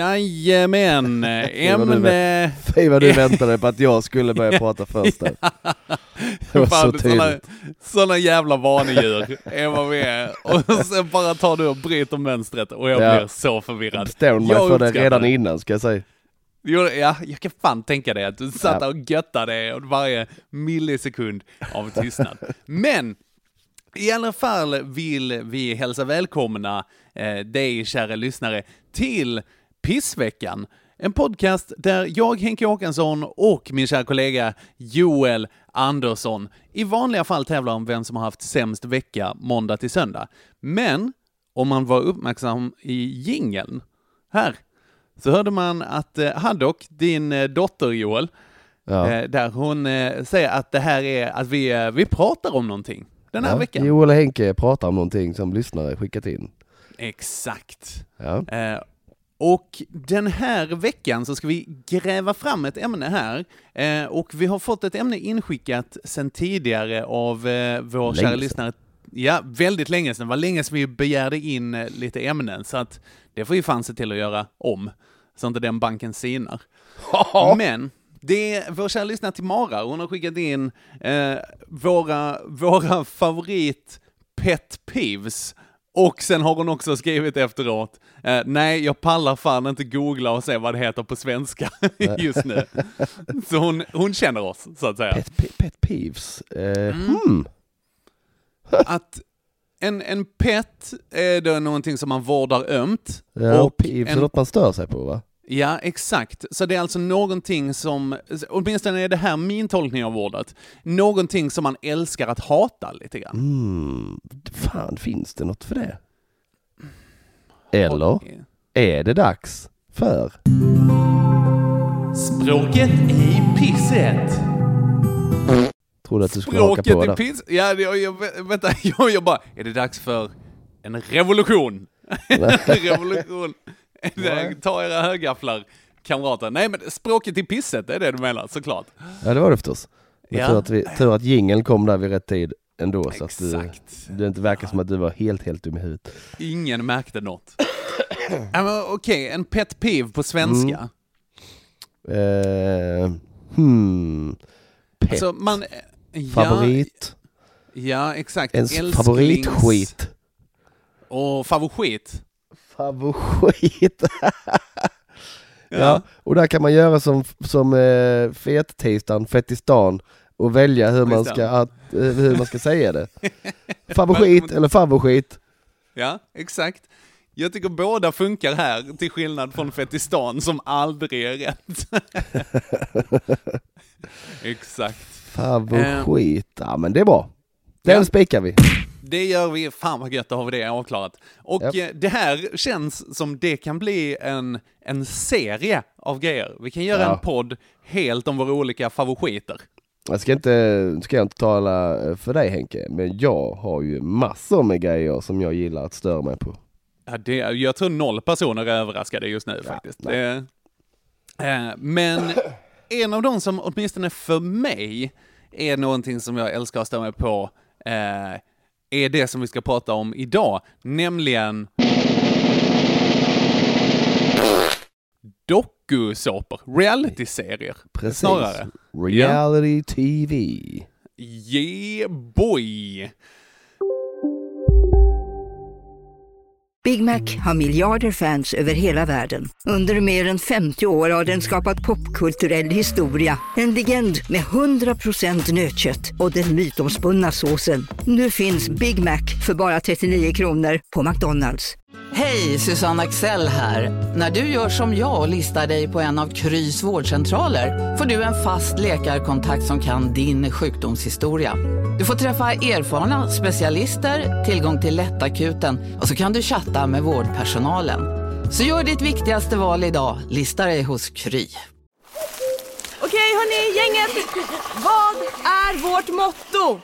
Jajamän, ämne... Fy vad du väntade på att jag skulle börja prata först där. Det var så Fan, tydligt. såna jävla vanedjur är vad vi är. Och sen bara tar du och bryter mönstret och jag Ja. blir så förvirrad. Bestämde mig för det redan innan ska jag säga. Ja, jag kan fan tänka dig att du satt Ja. där och göttade varje millisekund av tystnad. Men i alla fall vill vi hälsa välkomna eh, dig, kära lyssnare, till Pissveckan. En podcast där jag, Henke Håkansson och min kära kollega Joel Andersson i vanliga fall tävlar om vem som har haft sämst vecka måndag till söndag. Men om man var uppmärksam i jingeln här så hörde man att eh, Haddock, din eh, dotter Joel, Ja. eh, där hon säger att det här är att vi, vi pratar om någonting den här Ja. veckan. Joel och Henke pratar om någonting som lyssnare skickat in. Exakt. Ja. Och den här veckan så ska vi gräva fram ett ämne här. Eh, och vi har fått ett ämne inskickat sedan tidigare av eh, vår Länge kära lyssnare. Ja, väldigt länge sedan. Det var länge sedan vi begärde in eh, lite ämnen, så att det får vi fan se till att göra om. Så inte den banken sinar. Men det är vår kära lyssnare Timara, hon har skickat in eh, våra, våra favorit pet peeves. Och sen har hon också skrivit efteråt, eh, nej jag pallar fan inte googla och se vad det heter på svenska just nu. Så hon, hon känner oss, så att säga. Pet, pet, peeves. Eh, Mm. hmm. Att en, en pet är då någonting som man vårdar ömt. Ja, och peeves är något man stör sig på va? Ja, exakt. Så det är alltså någonting som, åtminstone är det här min tolkning av ordet, någonting som man älskar att hata lite grann. Mm. Fan, finns det något för det? Eller är det dags för... Språket i pisset. Trodde att du skulle haka på Språket i där. piss... Ja, jag, jag, vänta, jag, jag bara, är det dags för en revolution? Revolution. Ta era högafflar, kamrater. Nej, men språket i pisset, det är det du menar, såklart. Ja det var det förstås. Men Ja. tur, att vi, tur att jingeln kom där vid rätt tid ändå så att du, Exakt. det inte verkar som att du var helt, helt dum i huvudet. Ingen märkte något. ja, men Okej, en pet peeve på svenska. Eh, hmm. Pet. Alltså man... Ja, Favorit. Ja, exakt. Ens Älsklings- favoritskit. Och favorit. Favorit. ja. och där kan man göra som, som eh, fet-tisdagen, fettistan och välja hur man, ska, att, eh, hur man ska säga det. Favorit eller favorit. Ja, exakt. Jag tycker båda funkar här, till skillnad från Fetistan som aldrig är rätt. exakt. Favorit. Ja men det är bra. Den Ja. spikar vi. Det gör vi, fan vad gött, då har vi det avklarat. Och Japp. eh, det här känns som det kan bli en, en serie av grejer. Vi kan göra Ja. en podd helt om våra olika favoriter. Jag ska inte, ska jag inte tala eh, för dig Henke, men jag har ju massor med grejer som jag gillar att störa mig på. Ja, det, jag tror noll personer är överraskade just nu faktiskt. nej. Det, eh, men en av de som åtminstone för mig är någonting som jag älskar att störa mig på eh, är det som vi ska prata om idag, nämligen dokusåpor, realityserier Precis. snarare. Reality TV. Yeah boy! Big Mac har miljarder fans över hela världen. Under mer än 50 år har den skapat popkulturell historia. En legend med 100% nötkött och den mytomspunna såsen. Nu finns Big Mac för bara 39 kronor på McDonalds. Hej, Susanne Axel här. När du gör som jag och listar dig på en av Krys vårdcentraler får du en fast läkarkontakt som kan din sjukdomshistoria. Du får träffa erfarna specialister, tillgång till lättakuten och så kan du chatta med vårdpersonalen. Så gör ditt viktigaste val idag, listar dig hos Kry. Okej hörni, gänget! Vad är vårt motto?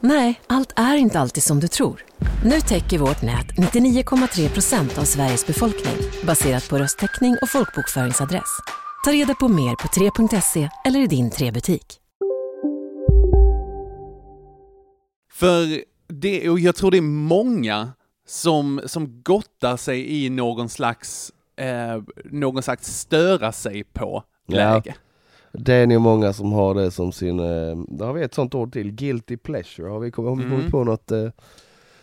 Nej, allt är inte alltid som du tror. Nu täcker vårt nät 99,3 procent av Sveriges befolkning baserat på röstteckning och folkbokföringsadress. Ta reda på mer på 3.se eller i din 3-butik. För det, och jag tror det är många som, som gottar sig i någon slags, eh, någon slags störa sig på Ja. läge. Det är nog många som har det som sin, eh, då har vi ett sånt ord till, guilty pleasure. Har vi kommit, vi kommit Mm. på något eh,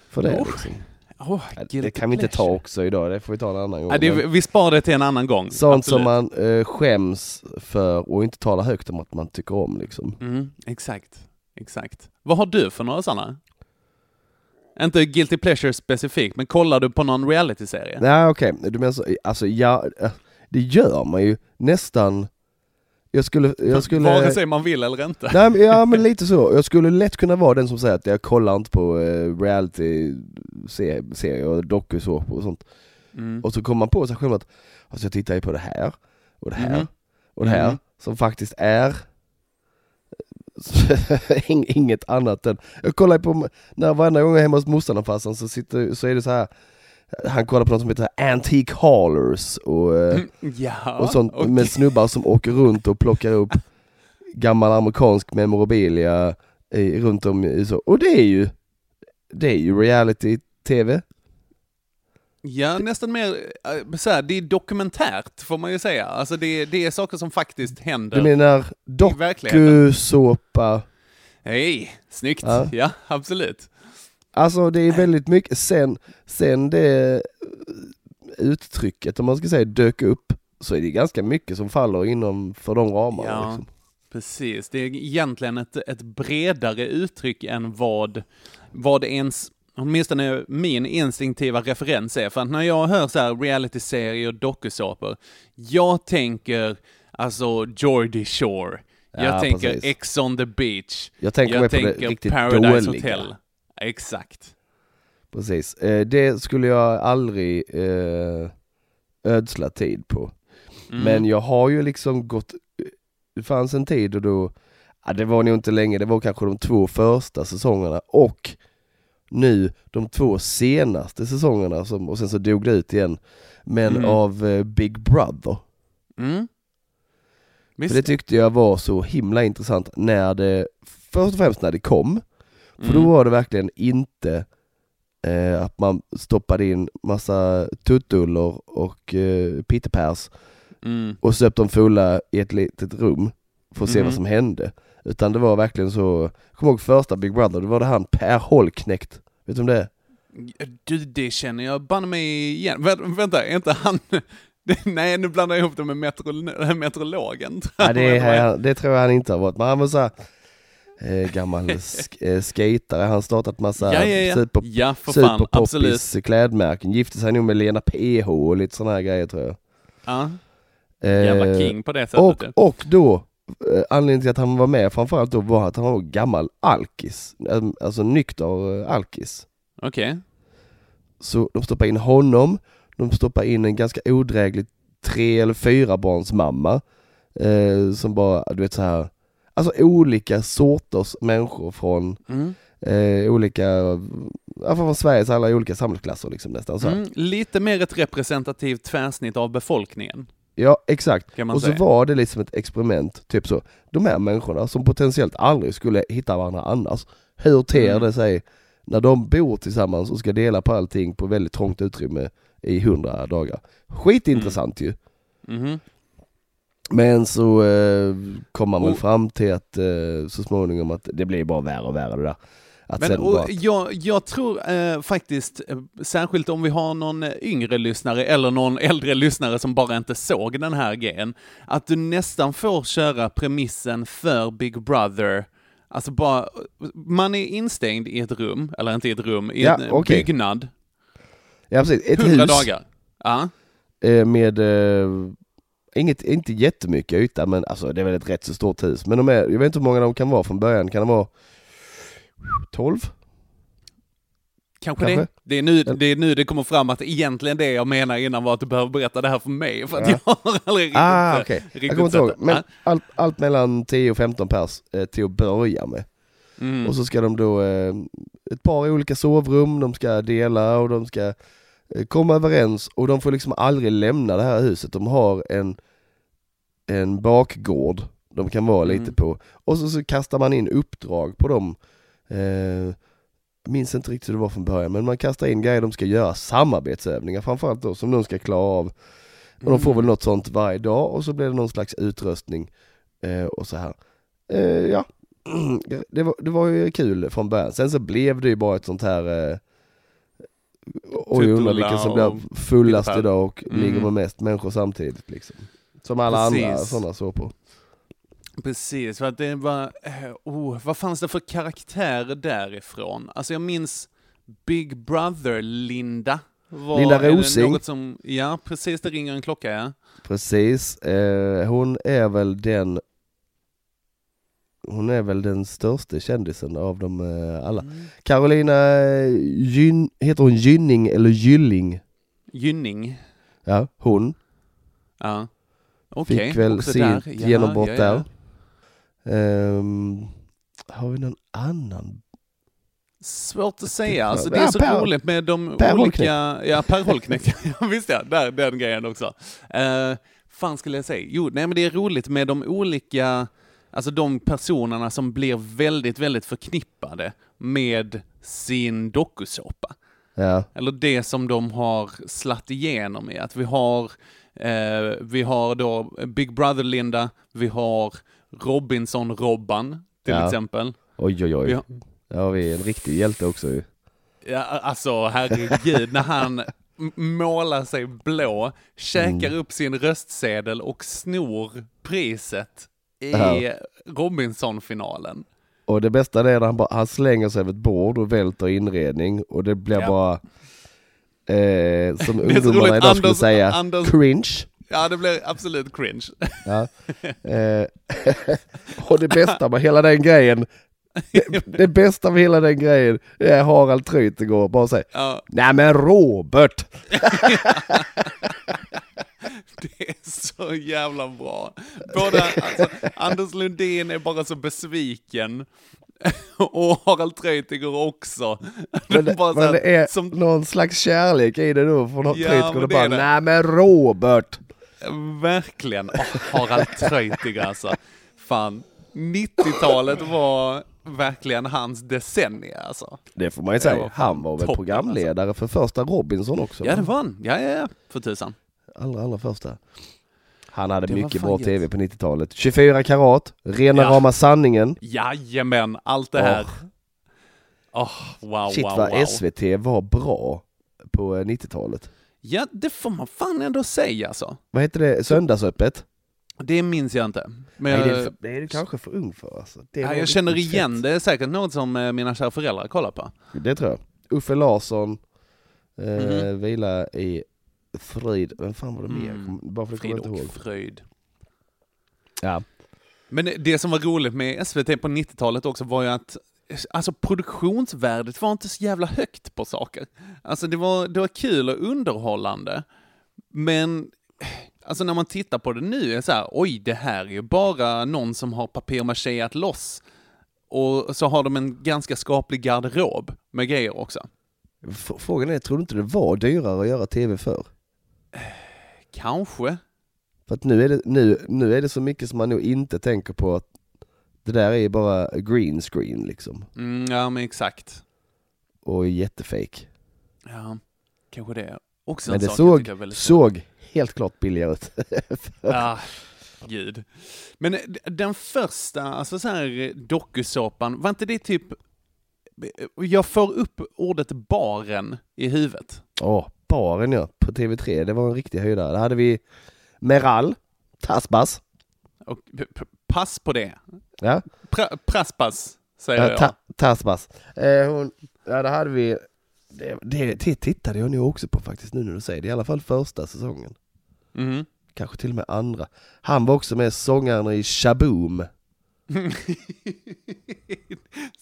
för det Oh, liksom? Oh, Ja, Det kan vi inte ta också idag, det får vi ta en annan gång. Ja, det, vi sparar det till en annan gång. sånt Absolut. som man eh, skäms för och inte talar högt om att man tycker om liksom. Mm, exakt, exakt. Vad har du för några sådana? Inte guilty pleasure specifikt, men kollar du på någon reality-serie? Nej okej, du menar så, alltså ja, eh, det gör man ju nästan Jag skulle, jag skulle Vare sig man vill eller inte. Nej, men, ja men lite så, jag skulle lätt kunna vara den som säger att jag kollar inte på eh, reality-serier dokusåpor och sånt Mm. Och så kommer man på sig själv att alltså jag tittar ju på det här och det här Mhm. och det här Mhm. som faktiskt är inget annat än, jag kollar på, när varenda gång jag är hemma hos morsan och farsan så, sitter, så är det så här han kollar på något som heter Antique Haulers och, eh, Ja, och sånt okej. med snubbar som åker runt och plockar upp gammal amerikansk memorabilia i, runt om i så, och det är ju det är ju reality-tv. Ja, nästan mer äh, så här, det är dokumentärt får man ju säga. Alltså det, det är saker som faktiskt händer Du menar dokusåpa, Hej, snyggt. Ja. Ja. absolut. alltså det är väldigt mycket, sen, sen det uttrycket om man ska säga dök upp så är det ganska mycket som faller inom för de ramarna. Ja. Liksom. Precis, det är egentligen ett, ett bredare uttryck än vad, vad ens, åtminstone min instinktiva referens är. För att när jag hör så här reality-serier och dokusåpor, jag tänker alltså Geordie Shore, jag Ja, tänker precis. Ex on the beach, Jag tänker jag tänker Paradise dåliga. Hotel. Exakt. Precis, eh, det skulle jag aldrig eh, ödsla tid på. Mm. Men jag har ju liksom gått, det fanns en tid och då, ja, det var nog inte länge, det var kanske de två första säsongerna och nu de två senaste säsongerna som, och sen så dog det ut igen. Men Mm. av eh, Big Brother. Mm. För det tyckte jag var så himla intressant när det, först och främst när det kom, för då Mm. var det verkligen inte eh, att man stoppade in massa tuttullor och eh, pittepärs Mm. och söp dem fulla i ett litet rum för att se vad som hände. Utan det var verkligen så, jag kommer ihåg första Big Brother, då var det han Per Holknekt, vet du om det är? Du, det känner jag banne mig igen. Vä- vänta, är inte han... Nej, nu blandar jag ihop det med metro, meteorologen. jag. det, är, det tror jag han inte har varit, men han var såhär eh, gammal sk- eh, skatare, han startat massa Ja, ja, ja. super, Ja, för fan, absolut. superpoppis klädmärken, gifte sig nog med Lena PH och lite sådana här grejer tror jag. Ja, Eh, jävla king på det sättet. och, och då, anledningen till att han var med framförallt då var att han var gammal alkis, eh, alltså nykter eh, alkis. Okej. Så de stoppar in honom, de stoppar in en ganska odräglig tre eller fyra barns mamma eh, som bara, du vet så här Alltså olika sorters människor från Mm. eh, olika, ja, från Sveriges alla olika samhällsklasser liksom nästan så. Mm. Lite mer ett representativt tvärsnitt av befolkningen, Ja exakt, och så säga. var det liksom ett experiment, typ så. De här människorna som potentiellt aldrig skulle hitta varandra annars, hur ter Mm. det sig när de bor tillsammans och ska dela på allting på väldigt trångt utrymme i hundra dagar? Skitintressant ju. Mhm. Men så eh, kom man väl fram till att eh, så småningom att det blir bara värre och värre det där. Att Men, och bara, jag, jag tror eh, faktiskt, eh, särskilt om vi har någon eh, yngre lyssnare eller någon äldre lyssnare som bara inte såg den här grejen, att du nästan får köra premissen för Big Brother Alltså bara, man är instängd i ett rum, eller inte i ett rum, i Ja, en okej. byggnad, ja precis, ett hundra hus dagar. Ja. eh, med, eh, inget, inte jättemycket yta men alltså det är väl ett rätt så stort hus. Men de är, jag vet inte hur många de kan vara från början, kan det vara 12? Kanske, Kanske. det. Det är, nu, det är nu det kommer fram att egentligen det jag menar innan var att du behöver berätta det här för mig, för att Ja. jag har aldrig riktigt, Ah eh, okej, riktigt jag kommer inte ihåg. Men allt, allt mellan 10 och 15 pers eh, till att börja med. Mm. Och så ska de då, eh, ett par olika sovrum, de ska dela och de ska eh, komma överens och de får liksom aldrig lämna det här huset. De har en, en bakgård de kan vara Mm. lite på. Och så, så kastar man in uppdrag på dem. Eh, jag minns inte riktigt hur det var från början, men man kastar in grejer de ska göra, samarbetsövningar framförallt då, som de ska klara av. Och de får Mm. väl något sånt varje dag och så blir det någon slags utröstning eh, och så här. Eh, ja, det var, det var ju kul från början. Sen så blev det ju bara ett sånt här eh, och jag undrar vilken som blir fullast idag och Mm. ligger med mest människor samtidigt liksom. Som alla andra Precis. sådana såpor. Precis, för att det var, eh, oh, vad fanns det för karaktärer därifrån? Alltså jag minns Big Brother-Linda. Linda Rosing. Något som, ja, precis, det ringer en klocka ja. Precis, eh, hon är väl den hon är väl den största kändisen av dem eh, alla. Mm. Carolina eh, Gyn, heter hon Gynning eller Gylling? Gynning. Ja, hon. Ja. Okej, Fick väl också sitt där. Ja, genombrott ja, ja. där. Ehm, har vi någon annan? Svårt att säga, alltså det är så roligt med de Per olika... Ja, Per Holknekt, visst ja, där, den grejen också. Uh, fan skulle jag säga? Jo, nej men det är roligt med de olika, alltså de personerna som blir väldigt, väldigt förknippade med sin dokusåpa. Ja, Eller det som de har slatt igenom i, att vi har, eh, vi har då Big Brother-Linda, vi har Robinson-Robban till Ja. exempel. oj oj oj. Vi har, Ja, vi en riktig hjälte också ju. Ja, alltså herregud, när han målar sig blå, käkar Mm. upp sin röstsedel och snor priset i Ja. Robinson-finalen. Och det bästa är när han, bara, han slänger sig över ett bord och välter inredning och det blir Ja. bara eh, som ungdomarna idag skulle säga, Anders- cringe. Ja, det blir absolut cringe. Ja. Eh, och det bästa med hela den grejen, det, det bästa med hela den grejen är Harald Treutiger bara säger Ja, Nej men Robert! det är så jävla bra. Både, alltså, Anders Lundin är bara så besviken. Och Harald Treutiger också. Men det, men här, det är som någon slags kärlek i det då från Ja, Treutiger. och det bara det. Nej men Robert! Verkligen. Oh, Harald Treutiger alltså. Fan, 90-talet var verkligen hans decennie alltså. Det får man ju säga. Han var väl toppen, programledare för första Robinson också? Ja, det var han. Ja, ja, ja, för tusan. Allra, allra första. Han hade Det mycket bra tv på 90-talet. 24 karat, rena Ja. rama sanningen. Jajamän, allt det här. Åh, wow, Shit wow, vad wow. SVT var bra på eh, 90-talet. Ja, det får man fan ändå säga alltså. Vad heter det? Söndagsöppet? Det minns jag inte. Men Nej, jag, det, är, för- det är du kanske för ung för alltså. Det ja, var jag känner igen fett. det. är säkert något som eh, mina kära föräldrar kollar på. Det tror jag. Uffe Larsson, eh, Mhm. vila i frid. Vem fan var det mer? Mm. Bara för kommer Frid och ihåg. fröjd. Ja. Men det som var roligt med SVT på 90-talet också var ju att Alltså produktionsvärdet var inte så jävla högt på saker. Alltså det var, det var kul och underhållande. Men alltså när man tittar på det nu är det så här, oj det här är ju bara någon som har papier-machéat loss. Och så har de en ganska skaplig garderob med grejer också. F- Frågan är, tror du inte det var dyrare att göra tv för? Kanske. För att nu är, det, nu, nu är det så mycket som man nog inte tänker på att det där är bara green screen liksom. Mm, ja men exakt. Och jättefake. Ja, kanske det. Också Men en det sak jag såg, är väldigt såg helt klart billigare ut. Ah, gud. Men eh, den första, alltså så här dokusåpan, var inte det typ... Jag får upp ordet baren i huvudet. Åh, baren ja, på TV3, det var en riktig höjdare. Där hade vi Meral, Tasbas, Och pass på det. Ja, Pra, praspas, säger ja jag. ta, Tasbas. Eh, hon, ja, där hade vi, det, det, det tittade jag nog också på faktiskt nu när du säger det, i alla fall första säsongen. Mhm. Kanske till och med andra. Han var också med sångaren i Shaboom.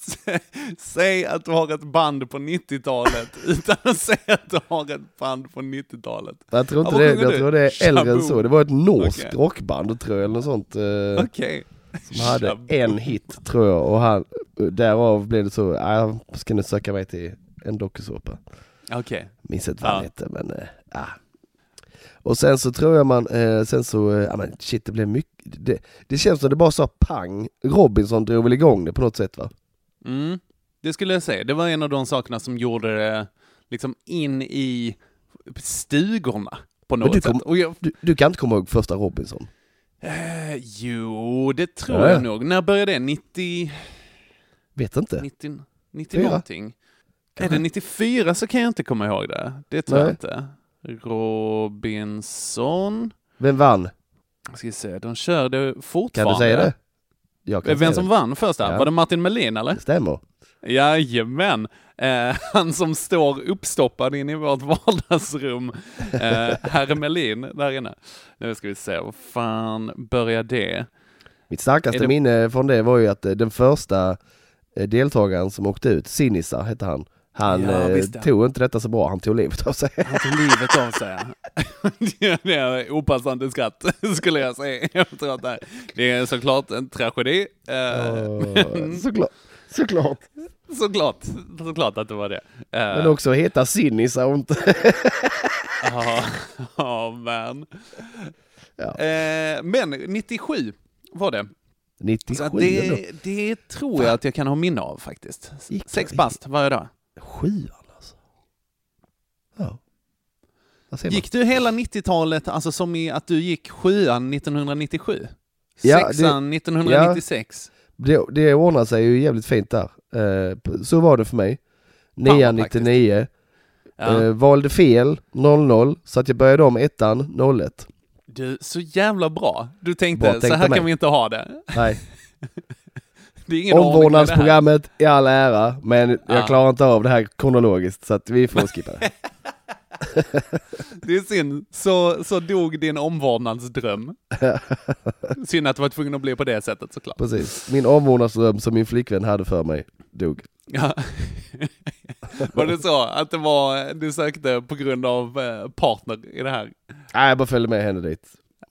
Sä- Säg att du har ett band på 90-talet utan att säga att du har ett band på 90-talet. Jag tror Ja, inte vad det, jag du? tror det är äldre än så. Det var ett norskt Okej. rockband tror jag, eller något sånt. Eh, Okej. Som hade en hit tror jag och han, därav blev det så, "Ah, jag ska nu söka mig till en dokusåpa. Okej. Minns inte vad han Ja. hette men, eh, ah. Och sen så tror jag man, eh, sen så, eh, ja men shit det blev mycket, det, det känns som det bara sa pang, Robinson drog väl igång det på något sätt va? Mm. det skulle jag säga. Det var en av de sakerna som gjorde det liksom in i stugorna på Men du, något kom, sätt. Jag, du, du kan inte komma ihåg första Robinson? Eh, jo, det tror Ja. jag nog. När började det? 90, Vet inte. 90, 90 Fyra? någonting? Är det 94 så kan jag inte komma ihåg det. Det tror jag Nej. inte. Robinson. Vem vann? Jag ska se, de körde Kan fortfarande. du säga det? Vem som det. vann första? Ja. Var det Martin Melin eller? Stämmer. Jajamän. Eh, han som står uppstoppad inne i vårt vardagsrum. Eh, Herr Melin där inne. Nu ska vi se, vad fan börjar det? Mitt starkaste det- minne från det var ju att eh, den första eh, deltagaren som åkte ut, Sinisa hette han, han Ja, eh, visst, ja. tog inte detta så bra, han tog livet av sig. Han tog livet av sig. Ja, det är opassande skratt skulle jag säga. Jag det, är såklart en tragedi. Åh, såklart. Såklart. såklart, såklart att det var det. Eh, Men också heta Sinisa och inte... Ja, men. Ja. Men 97 var det. 97 Så att ändå. det, det tror jag att jag kan ha minne av faktiskt. Sex bast varje dag. Sjuan alltså. Ja. Gick du hela 90-talet, alltså som i att du gick sjuan 1997? Ja, det- Sexan 1996? Det, det ordnade sig ju jävligt fint där. Eh, så var det för mig. Nian praktiskt. 99. Ja. Eh, valde fel 00 så att jag började om ettan 01. Du, så jävla bra. Du tänkte, Bra så tänkte här mig. kan vi inte ha det. Nej. Det är ingen. Omvårdnadsprogrammet i all ära, men Ja. jag klarar inte av det här kronologiskt så att vi får skippa det. Det är synd. Så, så dog din omvårdnadsdröm. Synd att det var tvungen att bli på det sättet såklart. Precis. Min omvårdnadsdröm som min flickvän hade för mig dog. Ja. Var det så att det var, du sökte på grund av eh, partner i det här? Nej, jag bara följde med henne dit.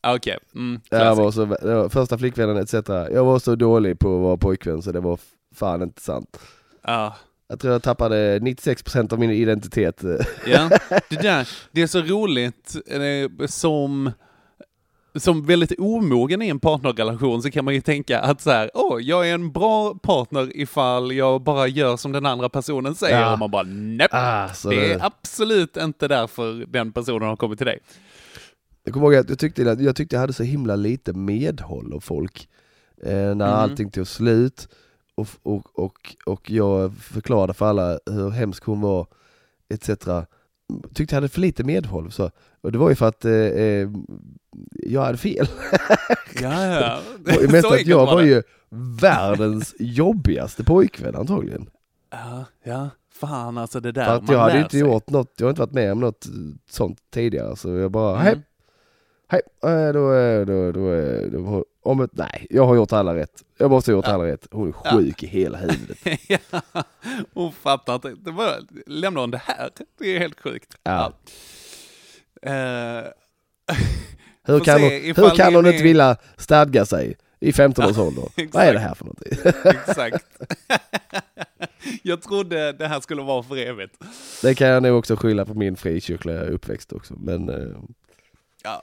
Okej, mm, Jag var så, var första flickvännen etc. Jag var så dålig på att vara pojkvän så det var fan inte sant. Ja. Jag tror jag tappade 96% av min identitet. Ja, det där, det är så roligt som som väldigt omogen i en partnerrelation så kan man ju tänka att så här, åh, jag är en bra partner ifall jag bara gör som den andra personen säger. Ja. Och man bara, nej, Ah, det- är absolut inte därför den personen har kommit till dig. Jag kommer ihåg att jag tyckte, jag tyckte jag hade så himla lite medhåll av folk eh, när Mhm. allting tog slut och, och, och, och jag förklarade för alla hur hemsk hon var etc. Tyckte jag hade för lite medhåll. Så. Och det var ju för att eh, eh, jag hade fel. Ja, ja. Ju mest att jag var ju världens jobbigaste pojkvän antagligen. Ja, ja, fan alltså det där För att man jag hade lär inte sig. gjort något, jag har inte varit med om något sånt tidigare så jag bara, Mm. Hej, eh, då, eh, då, då, eh, då, om ett, nej, jag har gjort alla rätt. Jag måste ha gjort alla rätt. Hon är sjuk i hela huvudet. ja, hon fattar inte. Det var, lämnar hon det här? Det är helt sjukt. Ja. Hur kan hon, hur kan hon inte vilja stadga sig i 15 års ålder? Vad är det här för någonting? exakt. Jag trodde det här skulle vara för evigt. Det kan jag nog också skylla på min frikyrkliga uppväxt också. Men Ja.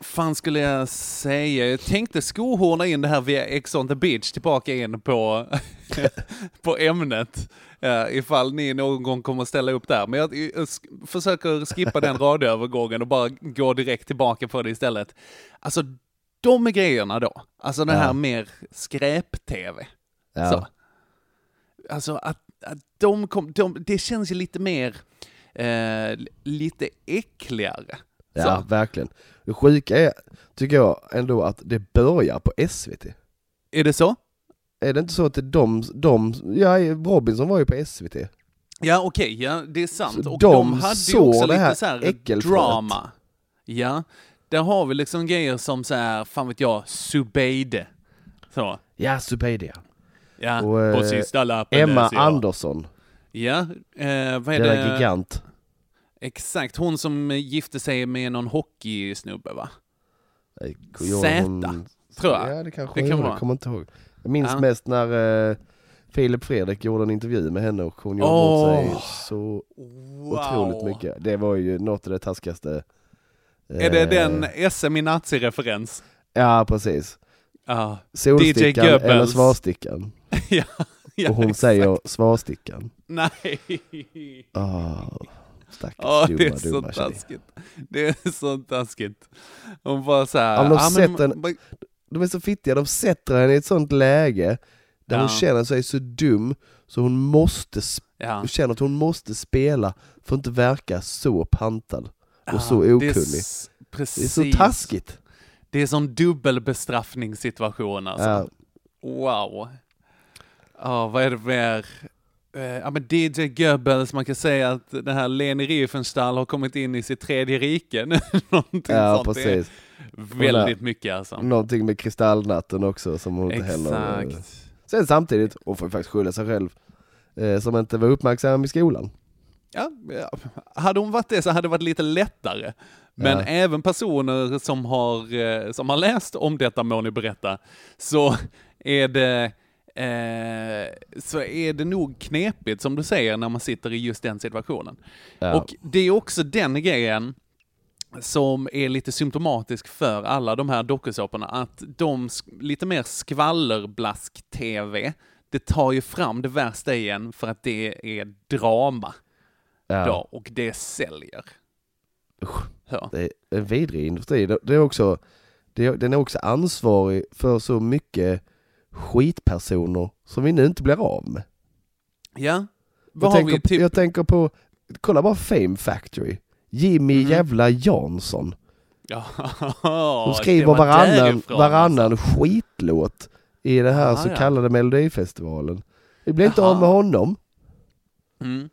fan skulle jag säga? Jag tänkte skohorna in det här via Ex on the beach tillbaka in på, på ämnet. Uh, ifall ni någon gång kommer att ställa upp där. Men jag, försöker skippa den radioövergången och bara gå direkt tillbaka på det istället. Alltså, de grejerna då, alltså den Ja. här mer skräp-tv. Ja. Så. Alltså att, att de kom, de, det känns ju lite mer, eh, lite äckligare. Ja, Så. verkligen. Det sjuka är, tycker jag ändå, att det börjar på SVT. Är det så? Är det inte så att det är de, de ja Robinson var ju på SVT. Ja okej, ja det är sant. Så och de de hade ju också det här lite så här äckelfröet. drama. Ja, där har vi liksom grejer som så här, fan vet jag, Subeide. Så. Ja, Zubaydia. Ja, Och, eh, på sista lappen Emma. Andersson, Ja, eh, vad är denna det? gigant. Exakt, hon som gifte sig med någon hockeysnubbe va? Eh, Zäta, hon- tror jag. Ja, det kanske Det kan vara. jag kommer inte ihåg. Jag minns Ja. mest när eh, Filip Fredrik gjorde en intervju med henne och hon gjorde bort sig så otroligt mycket. Det var ju något av det taskigaste. Är det eh, den SM i nazi-referens? Ja, precis. Ja. Solstickan DJ eller svarstickan. ja, ja, och hon exakt. säger svarstickan. Nej. Ah, stackars Ja, det är dumma, så dumma tjej. taskigt. Det är så taskigt. Hon bara såhär... Ja, men de, ja, sätter men- en, de är så fittiga, de sätter henne i ett sånt läge där Ja. hon känner sig så dum så hon måste, Ja. hon känner att hon måste spela för att inte verka så pantad och Ja, så det är okunnig. s- Det är, Precis. så taskigt. Det är sån dubbelbestraffningssituation alltså. Ja. Wow. Ja, vad är det mer? Eh, Ja men DJ Goebbels, man kan säga att den här Leni Riefenstahl har kommit in i sitt tredje rike. Någonting Ja, sånt. precis. Väldigt mycket alltså. Någonting med kristallnatten också som hon inte heller... Exakt. Sen samtidigt, hon får faktiskt skylla sig själv, eh, som inte var uppmärksam i skolan. Ja, ja, hade hon varit det så hade det varit lite lättare. Men Ja. även personer som har, eh, som har läst om detta må ni berätta, så är det eh, så är det nog knepigt som du säger när man sitter i just den situationen. Ja. Och det är också den grejen som är lite symptomatisk för alla de här dokusåporna, att de lite mer skvallerblask-tv, det tar ju fram det värsta igen för att det är drama Ja. då, och det säljer. Usch. Ja. Det är en vidrig industri. Det är också, det är, den är också ansvarig för så mycket skitpersoner som vi nu inte blir av med. Ja, Jag vad har tänker, vi? Typ, jag tänker på, kolla bara Fame Factory. Jimmy Mhm. jävla Jansson. det skriver var varannan, därifrån, varannan alltså. skitlåt i den här Ah, så ja. kallade melodifestivalen. Vi blir inte av med honom. Mm.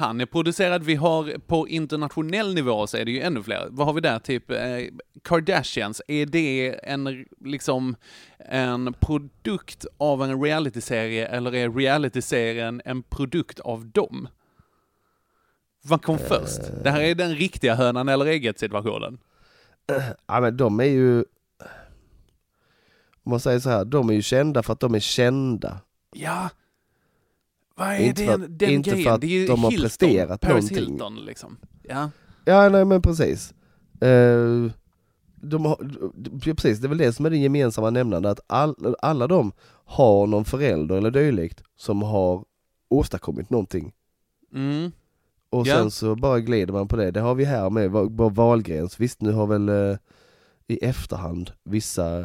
Han är producerad, vi har på internationell nivå så är det ju ännu fler. Vad har vi där? Typ eh, Kardashians, är det en, liksom, en produkt av en realityserie eller är realityserien en produkt av dem? Vad kom först? Det här är den riktiga hönan eller ägget situationen. Ja men de är ju, om man säger så här, de är ju kända för att de är kända. Ja. Vad är Inte för den, att- den inte för grejen? att det är ju de har Hilton, presterat Paris någonting. Hilton liksom. Ja. Ja nej men precis. Eh, de har, de, precis, det är väl det som är det gemensamma nämnande, att all, alla de har någon förälder eller dylikt som har åstadkommit någonting. Mm. Och Ja. sen så bara glider man på det. Det har vi här med Va- Va- Wahlgrens. Visst nu har väl eh, i efterhand vissa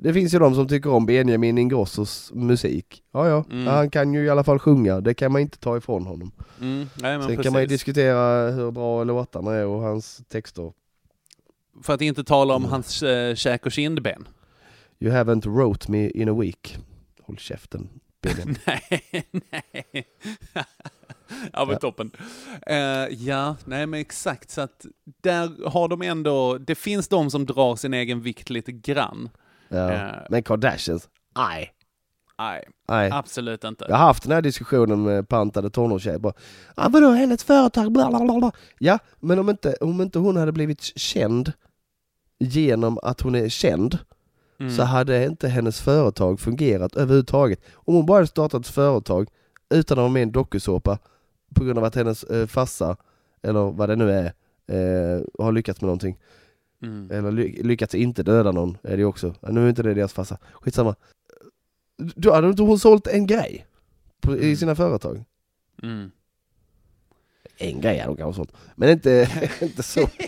det finns ju de som tycker om Benjamin Ingrossos musik. Ja, ja, Mm. han kan ju i alla fall sjunga, det kan man inte ta ifrån honom. Mm. Nej, Sen precis. kan man ju diskutera hur bra låtarna är och hans texter. För att inte tala om Mm. hans äh, käk och kindben. You haven't wrote me in a week. Håll käften, Benjamin. nej, nej. ja men Ja. toppen. Eh, ja, nej men exakt. Så att där har de ändå, det finns de som drar sin egen vikt lite grann. Ja. Eh. Men Kardashians, nej. Nej, nej. absolut inte. Jag har haft den här diskussionen med pantade tonårstjejer bara, ah, vadå hennes företag, bla bla bla bla. Ja, men om inte, om inte hon hade blivit känd genom att hon är känd, Mm. så hade inte hennes företag fungerat överhuvudtaget. Om hon bara hade startat ett företag utan att vara med i en dokusåpa på grund av att hennes eh, farsa, eller vad det nu är, eh, har lyckats med någonting. Mm. Eller ly- lyckats inte döda någon, är det ju också. Nu är inte det deras farsa. Skitsamma. Då hade inte hon sålt en grej på, i Mm. sina företag. Mm. En grej hade hon kanske sålt, men inte, inte så.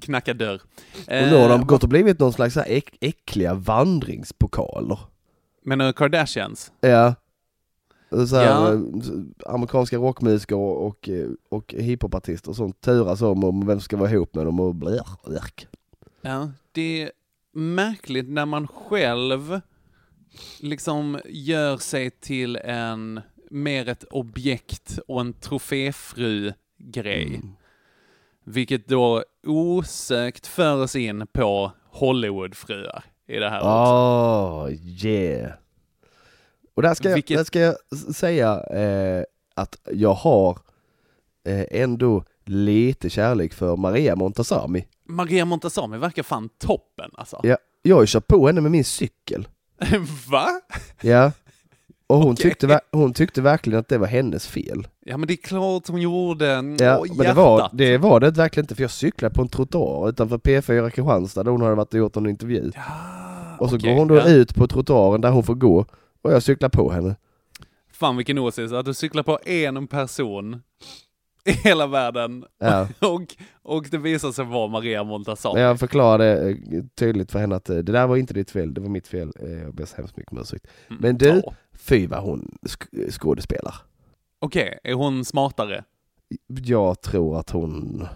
knacka dörr. Och nu har de Eh, gått och blivit någon slags äck, äckliga vandringspokaler. Men Kardashians? Ja. Så här, Ja. eh, Amerikanska rockmusiker och, och, och hiphopartister och sånt turas om, om vem som ska vara ihop med dem och blärk. Ja, det är märkligt när man själv liksom gör sig till en, mer ett objekt och en troféfru-grej. Vilket då osökt för oss in på Hollywoodfruar i det här också. Oh, yeah. Och där ska, jag, Vilket- där ska jag säga eh, att jag har eh, ändå lite kärlek för Maria Montazami. Maria Montazami verkar fan toppen alltså. Ja, jag har ju kört på henne med min cykel. Va? Ja. Och hon, Okej. tyckte, hon tyckte verkligen att det var hennes fel. Ja men det är klart hon gjorde. Ja, Åh, men det var, det var det verkligen inte för jag cyklade på en trottoar utanför P4 Kristianstad där hon hade varit och gjort en intervju. och så okej, går hon då ja. ut på trottoaren där hon får gå och jag cyklar på henne. Fan vilken åsikt, att du cyklar på en person i hela världen Ja. och, och det visar sig vara Maria Montazami. Men jag förklarade eh, tydligt för henne att eh, det där var inte ditt fel, det var mitt fel. Eh, Jag ber så hemskt mycket om ursäkt. Mm. Men du, Ja. fy vad hon sk- skådespelar. Okej, är hon smartare? Jag tror att hon...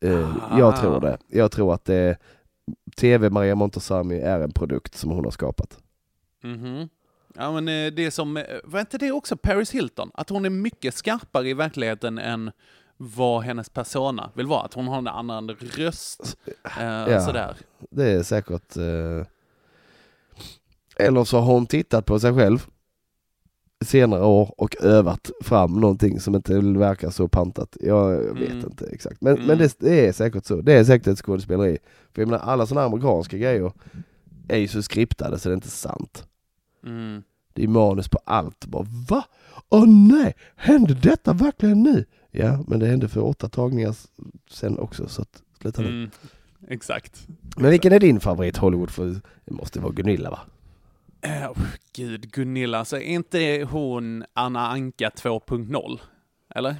Eh, Ah. Jag tror det. Jag tror att eh, TV Maria Montazami är en produkt som hon har skapat. Mhm. Ja men eh, det är som, eh, var inte det också Paris Hilton? Att hon är mycket skarpare i verkligheten än vad hennes persona vill vara. Att hon har en annan röst. Eh, Ja. Sådär. Det är säkert... Eh... Eller så har hon tittat på sig själv senare år och övat fram någonting som inte verkar så pantat. Jag vet Mm. inte exakt. Men, Mm. men det, det är säkert så. Det är säkert ett skådespeleri. För jag menar alla sådana amerikanska grejer är ju så skriptade så det är inte sant. Mm. Det är manus på allt. Bara va? Åh nej, hände detta verkligen nu? Ja, men det hände för åtta tagningar sen också så att sluta nu. Mm. Exakt. Men vilken är din favorit Hollywood? För det måste vara Gunilla va? Eh, oh, gud, Gunilla, så är inte hon Anna Anka 2.0? Eller?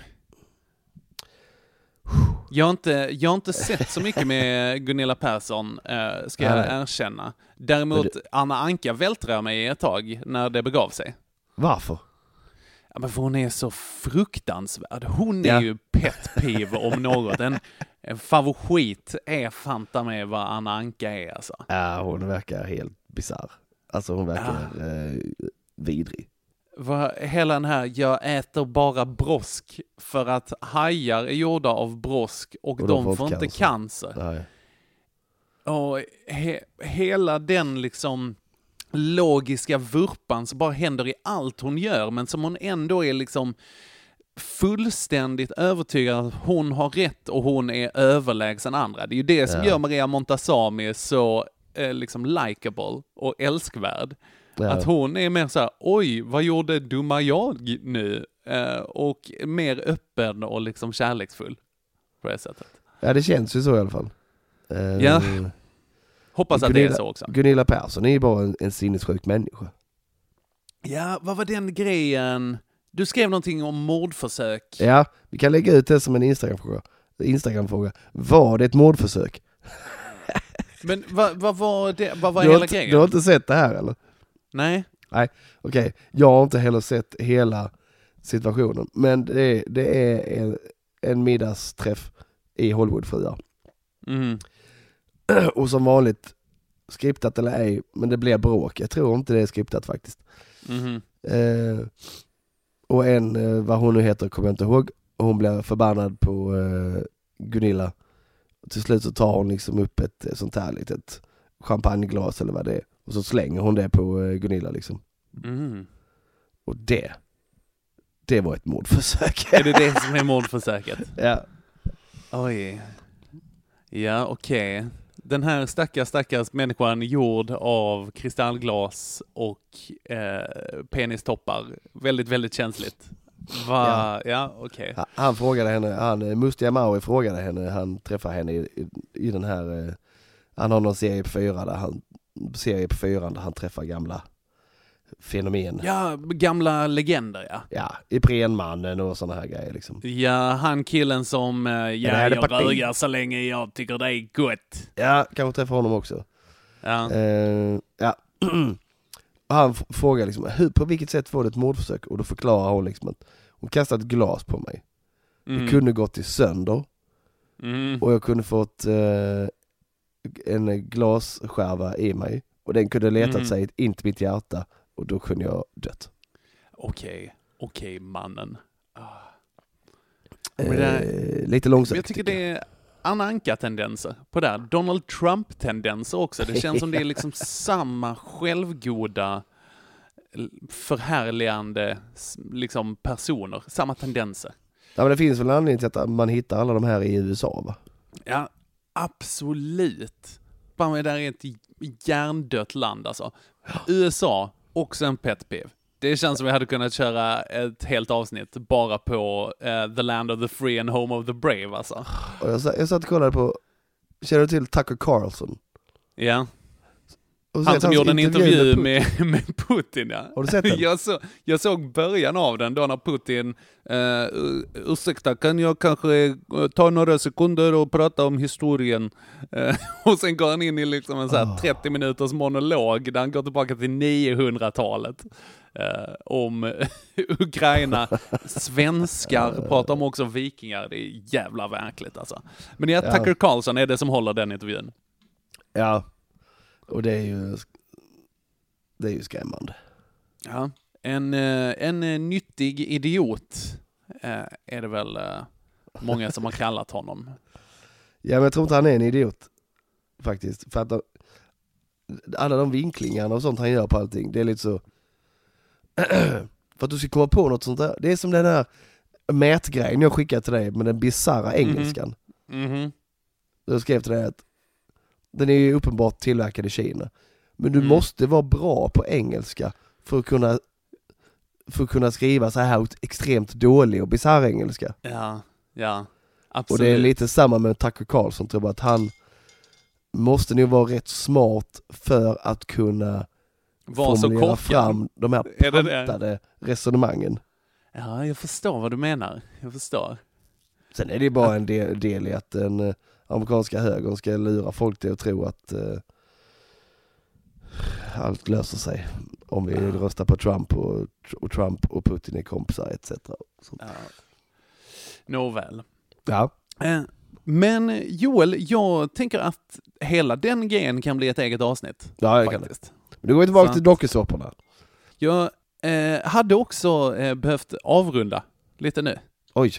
Jag har, inte, jag har inte sett så mycket med Gunilla Persson, eh, ska jag Nej. erkänna. Däremot, Men Anna Anka vältrar mig ett tag när det begav sig. Varför? Ja, men för hon är så fruktansvärd. Hon är Ja. ju pet peeve om något. En, en favorit är fanta med vad Anna Anka är alltså. Ja, hon verkar helt bisarr. Alltså hon verkar eh, vidrig. Vad, hela den här, jag äter bara brosk för att hajar är gjorda av brosk och, Och de får inte cancer. Nej. Och he, hela den liksom logiska vurpan som bara händer i allt hon gör, men som hon ändå är liksom fullständigt övertygad att hon har rätt och hon är överlägsen andra. Det är ju det som Ja. gör Maria Montazami så eh, liksom likable och älskvärd. Ja. Att hon är mer så här, oj, vad gjorde dumma jag nu? Eh, och mer öppen och liksom kärleksfull på det sättet. Ja det känns ju så i alla fall. Eh, Ja. Hoppas att det är Gunilla- så också. Gunilla Persson är ju bara en, en sinnessjuk människa. Ja, vad var den grejen? Du skrev någonting om mordförsök. Ja, vi kan lägga ut det som en Instagram-fråga. Instagram-fråga. Var det ett mordförsök? Men vad, vad var det, vad var du, hela inte, grejen? du har inte sett det här eller? Nej? Nej, okej. Jag har inte heller sett hela situationen. Men det är, det är en, en middagsträff i Hollywoodfruar. Mm. Och som vanligt, skriptat eller ej, men det blir bråk. Jag tror inte det är skriptat faktiskt. Mhm. Eh, och en, eh, vad hon nu heter, kommer jag inte ihåg. Hon blir förbannad på eh, Gunilla. Till slut så tar hon liksom upp ett sånt här litet champagneglas eller vad det är. Och så slänger hon det på eh, Gunilla liksom. Mm. Och det, det var ett mordförsök. Är det det som är mordförsöket? ja. Oj. Ja, okej. Den här stackars, stackars människan gjord av kristallglas och eh, penistoppar. Väldigt, väldigt känsligt. Va? Ja, okej. Han- Han frågade henne, han, eh, Mustiga Mauri frågade henne, han träffade henne i, i, i den här, eh, han har någon serie på fyra där han, serie på fyran där han träffar gamla fenomen. Ja, gamla legender ja. Ja, Iprenmannen och sådana här grejer liksom. Ja, han killen som, eh, ja, är jag rögar så länge jag tycker det är gott. Ja, kanske träffa honom också. Ja. Eh, ja. Han frågar liksom, hur, på vilket sätt var det ett mordförsök? Och då förklarar hon liksom att hon kastade ett glas på mig. Mm. Det kunde gått i sönder Mm. och jag kunde fått eh, en glasskärva i mig och den kunde letat Mm. sig in till mitt hjärta och då kunde jag dött. Okej, okej mannen. Ah. Eh, det lite Men långsökt. jag tycker det är Anna Anka-tendenser på det här. Donald Trump-tendenser också. Det känns som det är liksom samma självgoda förhärligande liksom personer, samma tendenser. Ja men det finns väl en anledning till att man hittar alla de här i USA va? Ja, absolut. Fan, det där är ett hjärndött land alltså. USA, också en pet peeve. Det känns som vi hade kunnat köra ett helt avsnitt bara på eh, The Land of the Free and Home of the Brave alltså. Och jag, jag satt och kollade på, känner du till Tucker Carlson? Ja. Och Han som gjorde en intervju Putin. med, med Putin ja. Har du sett den? Jag, så, jag såg början av den då när Putin, uh, ursäkta kan jag kanske eh, ta några sekunder och prata om historien? Eh, och sen går han in i liksom en så här 30 minuters monolog där han går tillbaka till 900-talet. eh, om Ukraina, svenskar, pratar om också vikingar, det är jävla verkligt alltså. Men Ja. Tucker Carlson är det som håller den intervjun. Ja, och det är ju, det är ju skrämmande. Ja, en, eh, en eh, nyttig idiot eh, är det väl många som har kallat honom. Ja men jag tror inte han är en idiot faktiskt. För att de, alla de vinklingarna och sånt han gör på allting, det är lite så för att du ska komma på något sånt där, det är som den här mätgrejen jag skickade till dig med den bisarra engelskan. Mhm. Jag skrev till dig att den är ju uppenbart tillverkad i Kina. Men du Mm. måste vara bra på engelska för att kunna för att kunna skriva så här extremt dålig och bisarr engelska. Ja, ja, Och absolut. det är lite samma med Tucker Carlson tror jag att han måste nog vara rätt smart för att kunna Var så formulera korkad. fram de här pantade resonemangen. Ja, jag förstår vad du menar. Jag förstår. Sen är det bara en del, del i att den eh, amerikanska högern ska lura folk till att tro att eh, allt löser sig om vi röstar på Trump och, och Trump och Putin är kompisar etc. Ja. Nåväl. Ja. Eh, Men Joel, jag tänker att hela den grejen kan bli ett eget avsnitt. Ja, det kan det. Men då går vi tillbaka Så. till dokusåporna. Jag eh, hade också eh, behövt avrunda lite nu. Oj.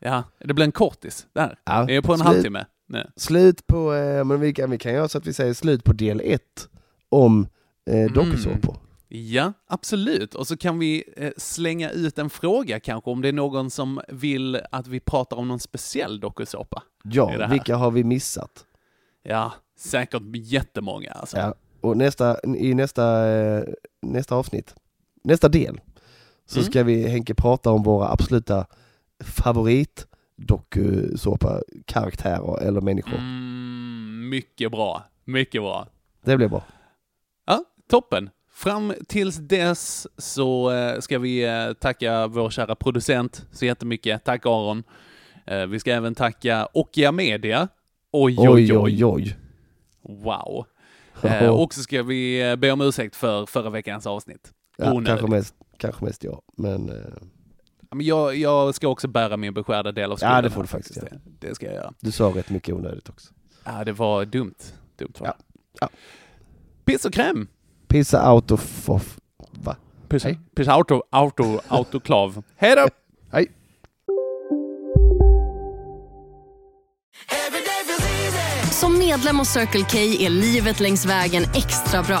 Ja, det blir en kortis där. Ja, Vi är på en slut. halvtimme nu. Slut på, eh, men vi kan, vi kan göra så att vi säger slut på del ett om Mm. eh, dokusåpor. Ja, absolut. Och så kan vi eh, slänga ut en fråga kanske om det är någon som vill att vi pratar om någon speciell dokusåpa. det Ja, här. vilka har vi missat? Ja, säkert jättemånga alltså. Ja, och nästa, i nästa, eh, nästa avsnitt, nästa del, så Mm. ska vi Henke prata om våra absoluta favorit dokusåpa karaktärer eller människor. Mm, mycket bra, mycket bra. Det blir bra. Ja, toppen. Fram tills dess så eh, ska vi eh, tacka vår kära producent så jättemycket. Tack Aron. Eh, vi ska även tacka Okia Media. Oj, oj, oj. oj, oj. Wow. Eh, och så ska vi be om ursäkt för förra veckans avsnitt. Ja, kanske, mest, kanske mest jag, men eh, Men jag, jag ska också bära min beskärda del av Ja, skulden. det får du faktiskt Det, det ska jag göra. du sa rätt mycket onödigt också. Ja, det var dumt. Dumt var det. Ja. Ja. Piss och kräm. Pissa out of, of va? Piss, Hej. piss auto, auto, autoklav. Hej då! Hej! Som medlem hos Circle K är livet längs vägen extra bra.